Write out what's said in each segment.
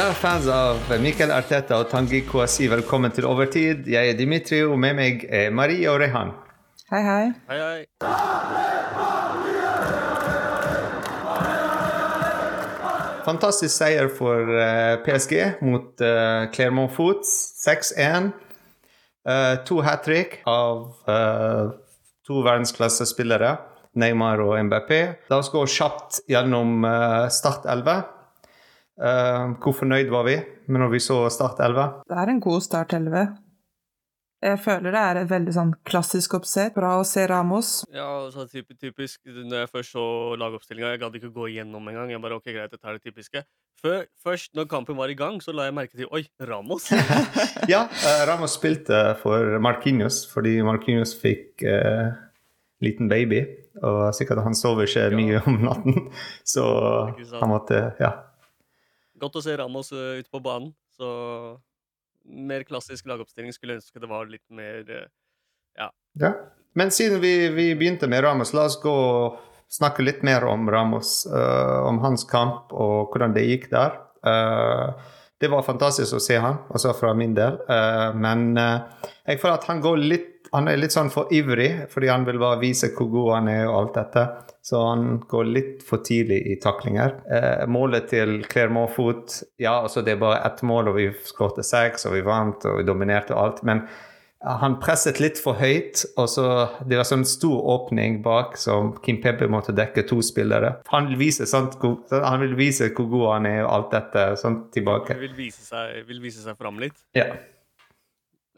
Kjære fans av Mikkel Arteta og Tangi Kwasi, velkommen til Overtid. Jeg er Dimitri, og med meg er Marie og Rehan. Hei, hei. Hei, hei. Fantastisk seier for eh, PSG mot uh, Clermont Foots. 6-1. Eh, to hat trick av eh, to verdensklassespillere, Neymar og Mbappé. La oss gå kjapt gjennom uh, Start 11. Eh, hvor fornøyd var vi med når vi så Start 11? Det er en god start, 11. Jeg føler det er et veldig sånn klassisk oppsett. Bra å se Ramos. Ja, så typisk, typisk Når jeg først så lagoppstillinga, jeg gadd ikke gå igjennom engang. Jeg bare OK, greit, dette er det typiske. Før, først når kampen var i gang, så la jeg merke til Oi, Ramos! Ja, uh, Ramos spilte for Marquinhos fordi Marquinhos fikk uh, liten baby. Og sikkert han sover ikke Ja. mye om natten, så han måtte Ja. Godt å se Ramos uh, ute på banen. Så mer klassisk lagoppstilling skulle ønske det var litt mer eh, ja. Men siden vi, vi begynte med Ramos, la oss gå og snakke litt mer om Ramos. Uh, om hans kamp og hvordan det gikk der. Uh, det var fantastisk å se han, også fra min del. Uh, men jeg føler at han går litt han er litt sånn for ivrig, fordi han vil bare vise hvor god han er og alt dette. Så han går litt for tidlig i taklinger. Eh, målet til Clermont Foot Ja, altså det er bare ett mål, og vi skåret seks, og vi vant, og vi dominerte og alt. Men han presset litt for høyt, og så det var sånn stor åpning bak som Kim Pepe måtte dekke to spillere. Han vil vise, sant, hvor- han vil vise hvor god han er og alt dette sånn tilbake. Vil vise seg, vil vise seg fram litt. Ja.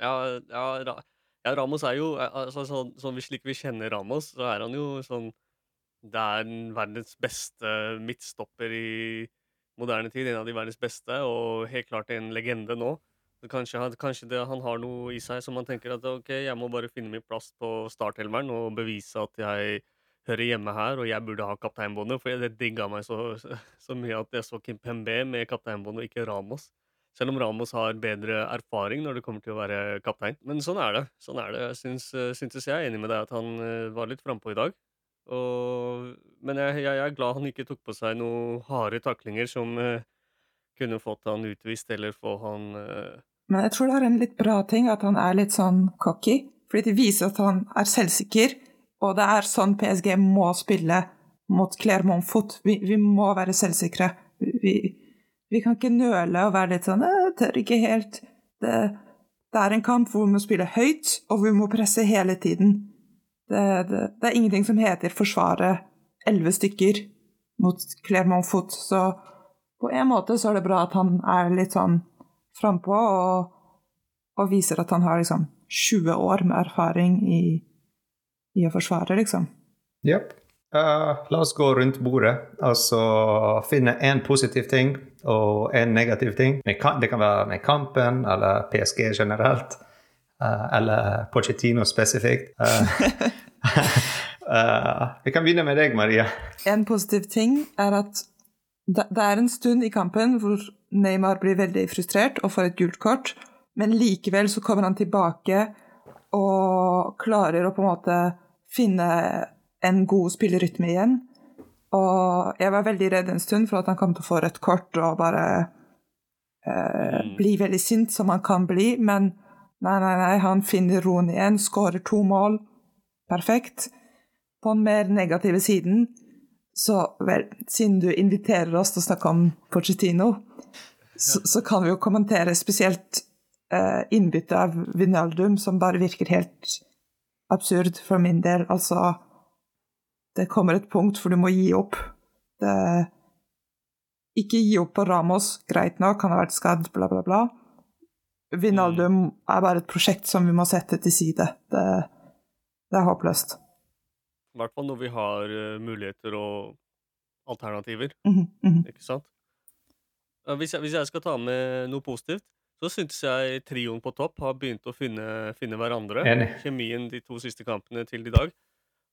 Ja, ja, ja Ramos er jo eh, altså, sånn, sånn vi- Slik vi kjenner Ramos, så er han jo sånn Det er den verdens beste midtstopper i moderne tid. En av de verdens beste, og helt klart en legende nå. Kanskje, han- kanskje det, han har noe i seg som han tenker at ok, jeg må bare finne min plass på starthelmeren og bevise at jeg hører hjemme her, og jeg burde ha kapteinbåndet. For det digga meg så, så mye at jeg så Kim Pembe med kapteinbåndet, og ikke Ramos. Selv om Ramos har bedre erfaring når det kommer til å være kaptein. Men sånn er det. sånn er det. Jeg syns, eh, syntes jeg er enig med deg at han eh, var litt frampå i dag. Og, men jeg, jeg, jeg er glad han ikke tok på seg noen harde taklinger som uh, kunne fått han utvist, eller få han uh... Men jeg tror det er en litt bra ting at han er litt sånn cocky. Fordi det viser at han er selvsikker, og det er sånn PSG må spille mot Clermont Foot. Vi, vi må være selvsikre. Vi, vi, kan ikke nøle og være litt sånn «Øh, Jeg tør ikke helt. Det, det er en kamp hvor vi må spille høyt, og vi må presse hele tiden. Det, det, det er ingenting som heter forsvare elleve stykker mot Clermont Foot, så på en måte så er det bra at han er litt sånn frampå og, og viser at han har liksom 20 år med erfaring i, i å forsvare, liksom. Jepp. Eh, la oss gå rundt bordet altså finne én positiv ting og én negativ ting. Det kan være med kampen eller PSG generelt. Uh, eller Pochettino spesifikt. Uh, vi kan begynne med deg, Maria. En positiv ting er at det er en stund i kampen hvor Neymar blir veldig frustrert og får et gult kort, men likevel så kommer han tilbake og klarer å på en måte finne en god spillerytme igjen. Og jeg var veldig redd en stund for at han kom til å få rødt kort og bare eh, Mm. bli veldig sint, som han kan bli, men nei, nei, nei, han finner roen igjen, skårer to mål. Perfekt. På den mer negative siden, så vel, siden du inviterer oss til å snakke om Pochettino, så, så kan vi jo kommentere spesielt eh, innbyttet av Vinaldum, som bare virker helt absurd for min del. Altså, det kommer et punkt hvor du må gi opp. Det, ikke gi opp på Ramos, greit nok, han har vært skadd, bla, bla, bla. Vinaldum er bare et prosjekt som vi må sette til side. Det, det er håpløst. I hvert fall når vi har eh, muligheter og alternativer, Mhm, mhm. ikke sant? Hvis jeg, hvis jeg skal ta med noe positivt, så syntes jeg trioen på topp har begynt å finne, finne hverandre. Enig. Kjemien de to siste kampene til i dag.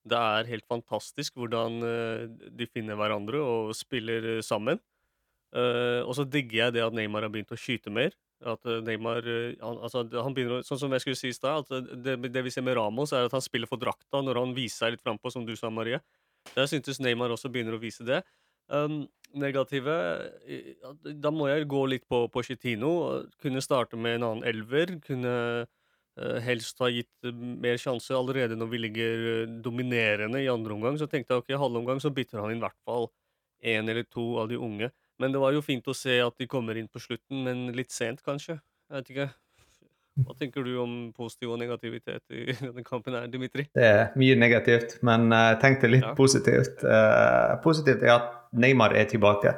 Det er helt fantastisk hvordan eh, de finner hverandre og spiller eh, sammen. Eh, og så digger jeg det at Neymar har begynt å skyte mer. At Neymar han, altså, han begynner, Sånn som jeg skulle si i stad, det, det vi ser med Ramos, er at han spiller for drakta når han viser seg litt frampå, som du sa, Marie. Jeg syntes Neymar også begynner å vise det. Um, negative Da må jeg gå litt på Pochettino. Kunne starte med en annen elver. Kunne helst ha gitt eh, mer sjanse allerede når vi ligger eh, dominerende i andre omgang. Så tenkte jeg ok, halve omgang så bytter han inn i hvert fall én eller to av de unge. Men det var jo fint å se at de kommer inn på slutten, men litt sent, kanskje. Jeg vet ikke. Hva tenker du om positiv og negativitet i denne kampen her, Dimitri? Det er mye negativt, men jeg tenkte litt Ja. positivt. Uh, positivt er at Neymar er tilbake.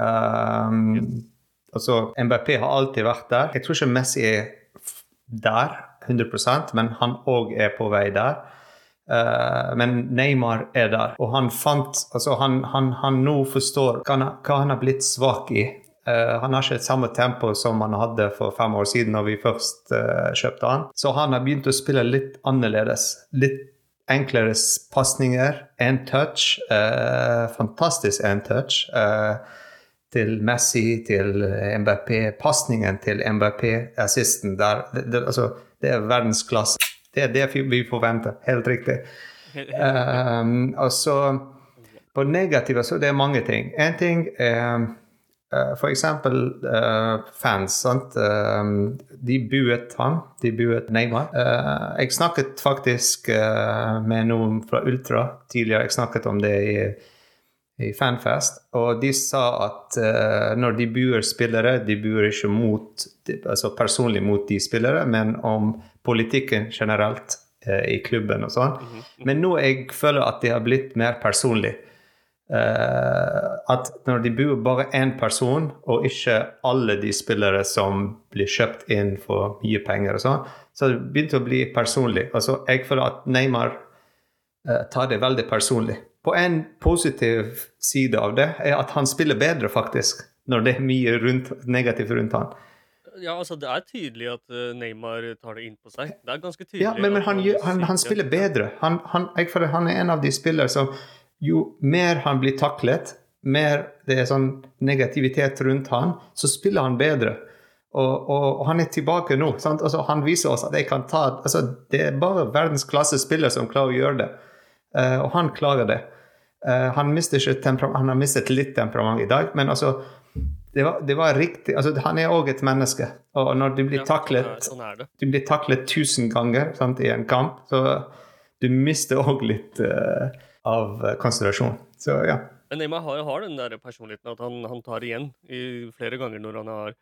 Um, Yes. altså, MBP har alltid vært der. Jeg tror ikke Messi er der 100% men han òg er på vei der. Uh, men Neymar er der, og han fant altså Han, han, han nå forstår hva han, hva han har blitt svak i. Uh, han har ikke et samme tempo som han hadde for fem år siden når vi først uh, kjøpte han. Så han har begynt å spille litt annerledes. Litt enklere pasninger. Én touch. Eh, fantastisk én touch. Eh, til Messi, til MBP. Pasningen til MBP, assisten der det, det, altså, det er verdensklasse. Det er det vi forventer. Helt riktig. Um, og så på negative så det er mange ting. En ting er uh, for eksempel uh, fans. sant? Um, de buet han. De buet Neymar. Uh, jeg snakket faktisk uh, med noen fra Ultra tidligere. Jeg snakket om det i, i Fanfest, og de sa at uh, når de buer spillere, de buer ikke mot, altså personlig mot de spillere, men om politikken generelt uh, i klubben og sånn. Mhm. Men nå jeg føler at det har blitt mer personlig. Uh, at når de buer bare én person, og ikke alle de spillere som blir kjøpt inn for mye penger, og sånn, så det begynte å bli personlig. Altså, jeg føler at Neymar tar det veldig personlig. På en positiv side av det er at han spiller bedre, faktisk, når det er mye rundt, negativt rundt han. Ja, altså Det er tydelig at eh, Neymar tar det inn på seg. Det er ganske tydelig. Ja, men, men han, han, han spiller bedre. Han, er en av de spillere som Jo mer han blir taklet, mer det er sånn negativitet rundt han, så spiller han bedre. Og, og, og han er tilbake nå. Sant? Altså, han viser oss at jeg kan ta altså, Det er bare verdensklasse spillere som klarer å gjøre det. Eh, og han klarer det. Eh, han, han har mistet litt temperament i dag, men altså det var, det var riktig altså, Han er òg et menneske. Og når du blir Ja, taklet Sånn er, sånn er du blir taklet tusen ganger sant, i en kamp, så du mister òg litt uh, av konsentrasjon. Så ja. Men Neymar har, har den der personligheten at han, han tar igjen i flere ganger når han har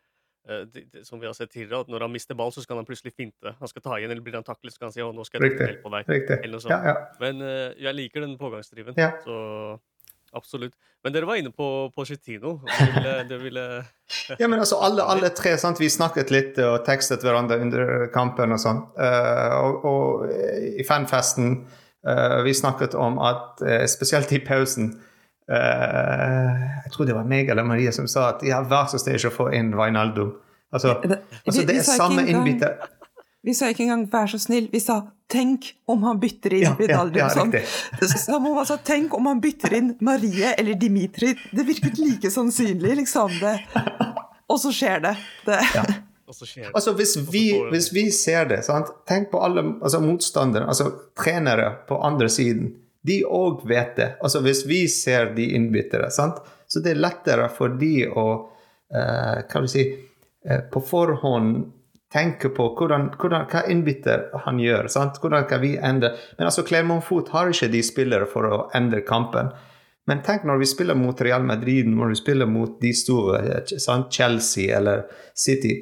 eh, Som vi har sett tidligere, at når han mister ball, så skal han plutselig finte. Han skal ta igjen, eller blir han taklet, så kan han si å, nå skal jeg ta på deg. Riktig. Eller noe sånt. Ja, ja. Men uh, jeg liker den pågangsdriven. Ja. Så absolutt. Men dere var inne på Pochettino. Det ville, ville ja, men altså alle, alle tre, sant? vi snakket litt og tekstet hverandre under kampen og sånn. Uh, og, og eh, i fanfesten uh, vi snakket om at eh, spesielt i pausen eh, Jeg tror det var meg eller Maria som sa at ja, vær så snill ikke å få inn Wijnaldum. Altså, altså det er samme innbytte. Vi sa ikke engang 'vær så snill', vi sa 'tenk om han bytter inn Ja, ja, ja, sånn. sa 'tenk om han bytter inn Marie eller Dimitri'. Det virket like sannsynlig, liksom. det. Og så skjer det. det. Det. Altså hvis vi, hvis vi ser det, sant? tenk på alle altså motstandere, altså trenere på andre siden. De òg vet det. Altså Hvis vi ser de innbyttere, sant? så det er lettere for de å eh, hva vil si, eh, på forhånd tenke på hvordan, hvordan, hva innbytter han gjør. sant? Hvordan kan vi endre Men altså Clermont Foot har ikke de spillere for å endre kampen. Men tenk når vi spiller mot Real Madrid, når vi spiller mot de store, eh, sant? Chelsea eller City.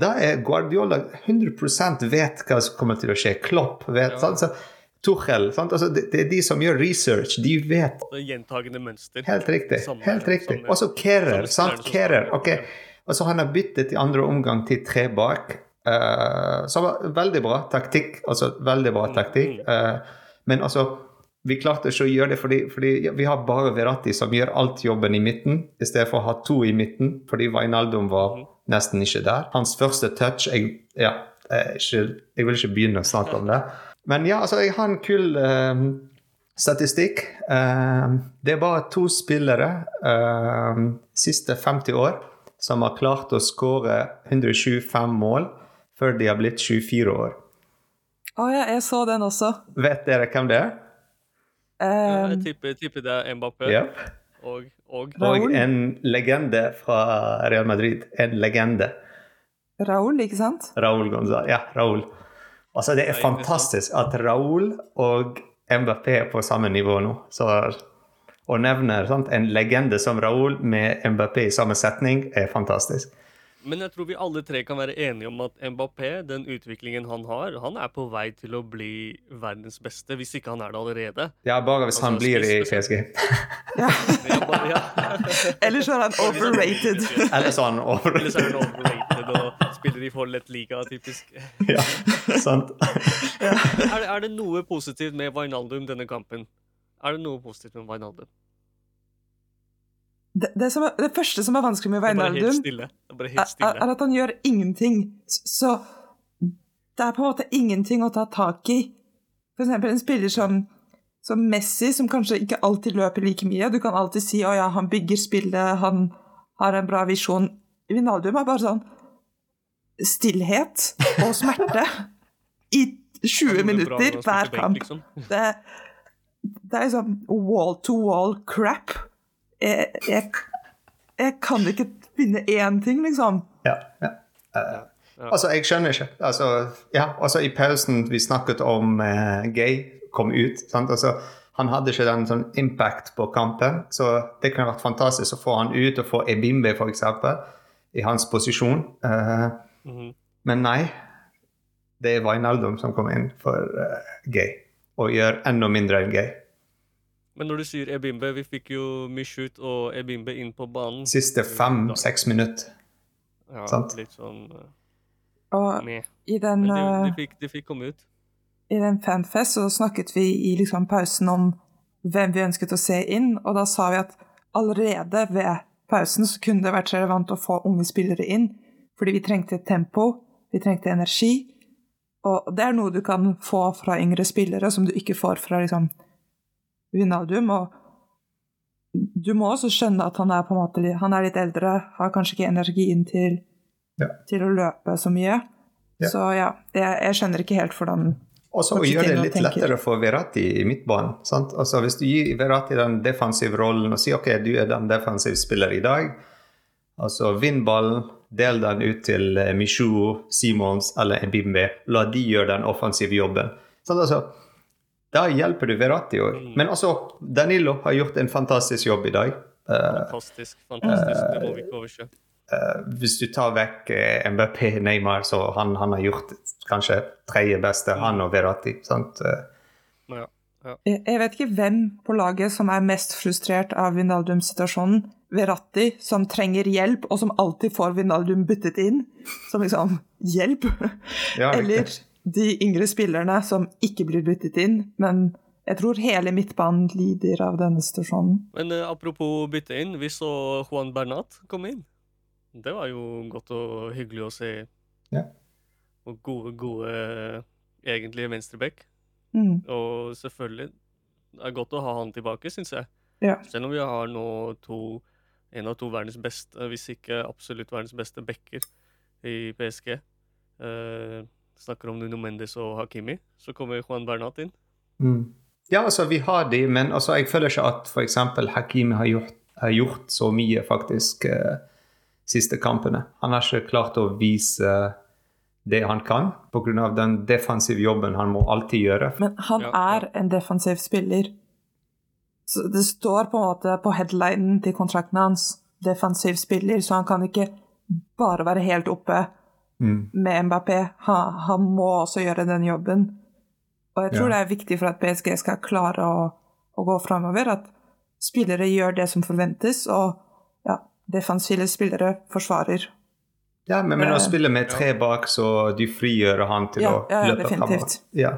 Da er Guardiola 100% vet hva som kommer til å skje. Klopp vet. Ja. Sant? Så, Tuchel. Altså, det, det er de som gjør research. De vet. Gjentagende mønster. Helt riktig. Samme- helt riktig. Og så Kerer. sant? Kerer. ok. Altså, han har byttet i andre omgang til tre bak. Uh, så var veldig bra taktikk. Altså veldig bra Mm, taktikk. Uh, men altså vi klarte ikke å gjøre det fordi, fordi ja, vi har bare Verratti som gjør alt jobben i midten, i stedet for å ha to i midten, fordi Wijnaldum var Mhm. nesten ikke der. Hans første touch jeg, ja, jeg, ikke, jeg vil ikke begynne å snakke om det. Men ja, altså, jeg har en kul eh, statistikk. Eh, det er bare to spillere eh, siste 50 år som har klart å skåre 125 mål før de har blitt 24 år. Å ja, jeg så den også. Vet dere hvem det er? Um, jeg tipper, tipper det er Mbappé. Yep. Og Og Og en legende fra Real Madrid. En legende. Raúl, ikke sant? Raúl González. Ja, Raúl. Altså, det er fantastisk at Raúl og Mbappé er på samme nivå nå. Så å nevne sant, en legende som Raúl med Mbappé i samme setning er fantastisk. Men jeg tror vi alle tre kan være enige om at Mbappé, den utviklingen han har, han er på vei til å bli verdens beste, hvis ikke han er det allerede. Ja, bare hvis han Altså, blir i PSG. Ja. Ja, bare, ja. Ellers er han overrated. Eller sånn over. Eller så er han overrated og spiller i for lett liga, typisk. Ja, sant. Er det, er det noe positivt med Wijnaldum denne kampen? Er det noe positivt med Wijnaldum? Det, det, som er, det første som er vanskelig med Det er bare helt Wijnaldum, stille. Bare helt stille. er at han gjør ingenting. Så det er på en måte ingenting å ta tak i. For eksempel en spiller som, som Messi, som kanskje ikke alltid løper like mye. Du kan alltid si å ja, han bygger spillet, han har en bra visjon. Vinaldum er bare sånn stillhet og smerte i 20 Han gjorde det bra når minutter hver kamp. liksom. Det, det er sånn wall to wall crap. Jeg, jeg, jeg kan ikke finne én ting, liksom. Ja, ja. Eh, Altså, jeg skjønner ikke. Altså, ja, altså I pausen vi snakket om uh, Gay kom ut. Sant? Altså, han hadde ikke den sånn impact på kampen, så det kunne vært fantastisk å få han ut og få Ebimbe f.eks. i hans posisjon. Uh, mm -hmm. men nei, det er Wijnaldum som kom inn for Gay, og gjør enda mindre enn Gay. Men når du sier Ebimbe, vi fikk jo Mishut og Ebimbe inn på banen. Siste fem-seks minutter. Ja, sant. litt sånn uh, Og med. i den, de, eh, de, fikk, de fikk komme ut. i den fanfest så snakket vi i liksom pausen om hvem vi ønsket å se inn, og da sa vi at allerede ved pausen så kunne det vært relevant å få unge spillere inn, fordi vi trengte tempo, vi trengte energi, og det er noe du kan få fra yngre spillere som du ikke får fra liksom Vinaldum, og du må også skjønne at han er på en måte han er litt eldre, har kanskje ikke energien til, Ja. til å løpe så mye. Ja. Så ja, jeg, jeg skjønner ikke helt hvordan Og så gjør det litt lettere for Verratti i midtbanen. sant? Altså Hvis du gir Verratti den defensive rollen og sier ok, du er den defensive spiller i dag, altså vinn ballen, del den ut til Michou, Simons eller Mbimbe, la de gjøre den offensive jobben. Sånn, altså, da hjelper du Verratti òg. Mm. Men altså, Danilo har gjort en fantastisk jobb i dag. Eh, Fantastisk. fantastisk, Det må vi ikke overse. eh, hvis du tar vekk eh, Mbappé, Neymar, så han, han har gjort kanskje tredje beste, han og Verratti. sant? Eh, Ja. Jeg jeg vet ikke hvem på laget som er mest frustrert av Vinaldum-situasjonen. Verratti, som trenger hjelp, og som alltid får Vinaldum byttet inn. Som liksom hjelp. Ja, riktig. Eller de yngre spillerne som ikke blir byttet inn. Men jeg tror hele midtbanen lider av denne situasjonen. Men uh, apropos bytte inn, vi så Juan Bernat komme inn. Det var jo godt og hyggelig å se. Ja. Og gode, gode egentlig egentlige venstreback. Mm. Og selvfølgelig det er godt å ha han tilbake, syns jeg. Ja. Selv om vi har nå to, en av to verdens beste, hvis ikke absolutt verdens beste backer i PSG. Eh, snakker om Nuno Mendes og Hakimi. Så kommer Juan Bernat inn. Mm. Ja, altså, vi har de, men altså, jeg føler ikke at f.eks. Hakimi har gjort, har gjort så mye, faktisk, eh, siste kampene. Han har ikke klart å vise det han kan, pga. den defensive jobben han må alltid gjøre. Men han Ja, er en defensiv spiller. Så det står på en måte på headlinen til kontrakten hans 'defensiv spiller', så han kan ikke bare være helt oppe Mm. med Mbappé. Han, han må også gjøre den jobben. Og jeg tror Ja. det er viktig for at PSG skal klare å, å gå framover, at spillere gjør det som forventes, og ja, defensive spillere forsvarer. Ja, men, men å Eh, spille med tre bak, så du frigjør han til Ja, å ja, løpe fremover. definitivt. Ja.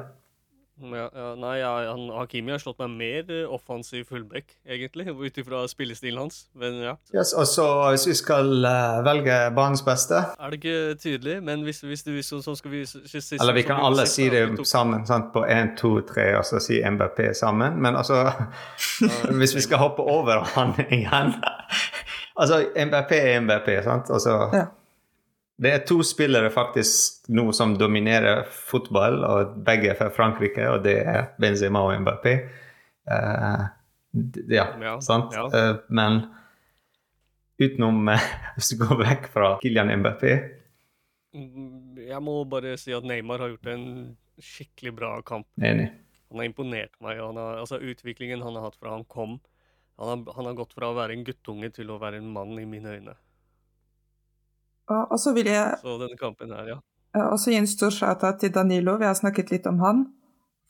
Ja, ja, nei, ja, han, Hakimi har slått meg mer eh, offensiv fullback, egentlig, ut ifra spillestilen hans. Men ja, Yes, og så hvis vi skal uh, velge banens beste er det ikke tydelig? Men hvis, hvis du så, så skal vi så, så, Eller vi kan alle si det tok- sammen sant? på én, to, tre, og så si MBP sammen. Men altså Hvis vi skal hoppe over han igjen Altså, MBP er MBP, sant? Altså, Ja. Det er to spillere faktisk nå som dominerer fotball, og begge er fra Frankrike, og det er Benzema og Mbappé. Uh, Ja, Ja, sant? ja. Uh, men utenom eh, Hvis du går vekk fra Kylian Mbappé Mm, Jeg må bare si at Neymar har gjort en skikkelig bra kamp. Enig. Han har imponert meg. Han har, altså Utviklingen han har hatt fra han kom han har, han har gått fra å være en guttunge til å være en mann i mine øyne. Og, og så vil jeg Så denne kampen her, ja. Og så gi en stor shout-out til Danilo. Vi har snakket litt om han.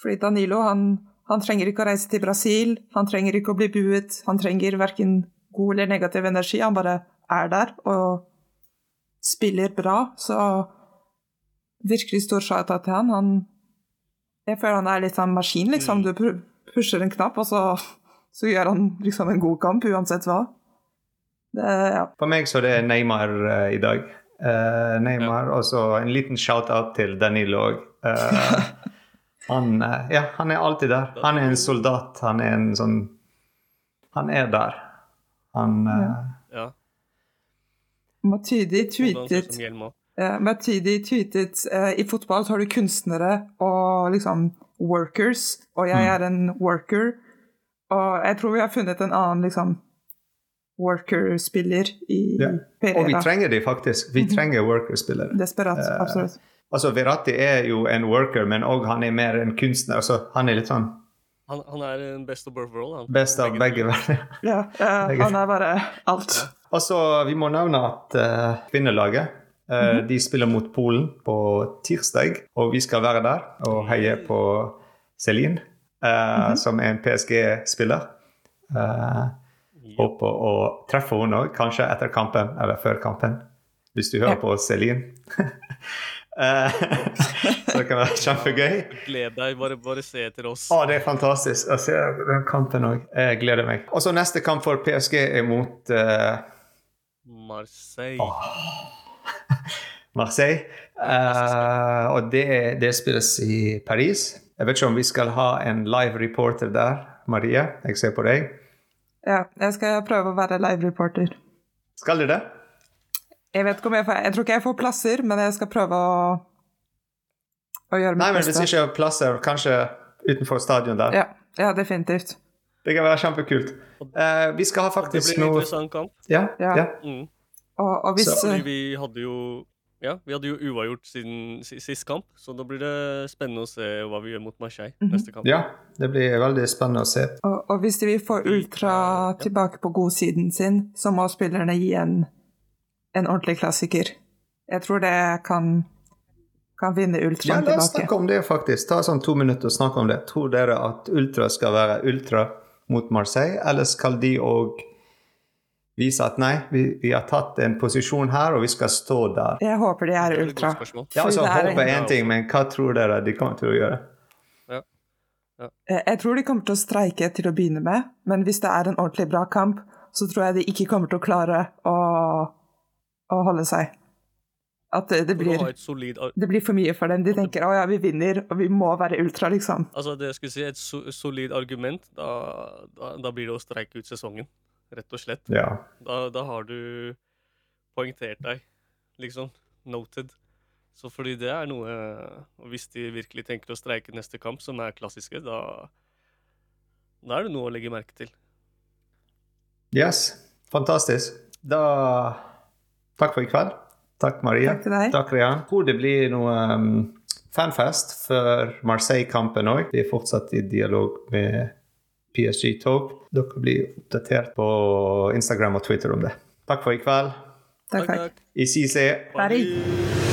Fordi Danilo han, han trenger ikke å reise til Brasil, han trenger ikke å bli buet, han trenger verken god eller negativ energi. Han bare er der og spiller bra. Så virkelig stor shout-out til han. han. Jeg føler han er litt sånn maskin, liksom. Du pusher en knapp, og så, så gjør han liksom en god kamp, uansett hva. Det, ja. For meg så det er Neymar uh, i dag. Uh, Neymar, og så en liten shout-out til Danilo òg. han, eh, ja, han er alltid der. Han er en soldat. Han er en sånn Han er der. Han ja. Han ser tweetet. Eh, Matydi tweetet I fotball så har du kunstnere og liksom workers, og jeg Mm. er en worker. Og jeg tror vi har funnet en annen liksom worker-spiller i Ja. Pereira. Og vi trenger de faktisk. Vi trenger workerspillere. Desperat, Eh, absolutt. Altså, Verratti er jo en worker, men òg han er mer en kunstner. Altså, han er litt sånn Han, han er en best of both world. Han. best av begge verdener. Ja, uh, han er bare alt. Og så, Vi må nevne at uh, kvinnelaget eh, de spiller mot Polen på tirsdag. Og vi skal være der og heie på Celine, eh, som er en PSG-spiller. Eh, håper å treffe henne òg, kanskje etter kampen eller før kampen. Hvis du hører Ja. på Celine. Eh, så det kan være kjempegøy. Gled deg, bare, bare se etter oss. Å, det er fantastisk å se den kampen òg. Jeg gleder meg. Og så neste kamp for PSG er mot uh... Marseille. Marseille. Uh, og det, det spilles i Paris. Jeg vet ikke om vi skal ha en live reporter der. Marie, jeg ser på deg. Ja, jeg skal prøve å være live-reporter. Skal du det? Jeg vet ikke om jeg får Jeg tror ikke jeg får plasser, men jeg skal prøve å, å gjøre Nei, men hvis beste. ikke har plasser, kanskje utenfor stadion der. Ja, ja, definitivt. Det kan være kjempekult. Uh, vi skal ha Det faktisk blir en noe interessant kamp. Ja, Ja. ja. Mm. Og, og hvis Så- Fordi eh, vi hadde jo ja, vi hadde jo uavgjort siden si- sist kamp, så da blir det spennende å se hva vi gjør mot Marseille Mhm. neste kamp. ja, det blir veldig spennende å se. Og, og hvis vi får Ultra tilbake på godsiden sin, så må spillerne gi en, en ordentlig klassiker. Jeg tror det kan, kan vinne Ja, Ultraen la oss tilbake. snakke om det, faktisk. Ta sånn to minutter og snakke om det. Tror dere at Ultra skal være Ultra mot Marseille, eller skal de òg vise at nei, vi, vi har tatt en posisjon her, og vi skal stå der? Jeg håper de er Ultra. Ja, altså, Fordi er Håpe en- er én ting, men hva tror dere de kommer til å gjøre? Ja. Jeg tror de kommer til å streike til å begynne med, men hvis det er en ordentlig bra kamp, så tror jeg de ikke kommer til å klare å, å holde seg. At det, det, blir, solid det blir for mye for dem. De tenker å ja, vi vinner, og vi må være ultra, liksom. Altså, det jeg skulle si, et so solid argument, da, da, da blir det å streike ut sesongen. Rett og slett. Ja. Da, da har du poengtert deg, liksom. Noted. Så fordi det er noe Og hvis de virkelig tenker å streike neste kamp, som er klassiske, da Da er det noe å legge merke til. Yes. Fantastisk. Da Takk for i kveld. Takk, Marie. Takk til deg. Takk, Rian. Hvor det blir noe um, fanfest før Marseille-kampen òg. Vi er fortsatt i dialog med PSG Talk. Dere blir oppdatert på Instagram og Twitter om det. Takk for i kveld. Takk, takk. I CC. Ferdig.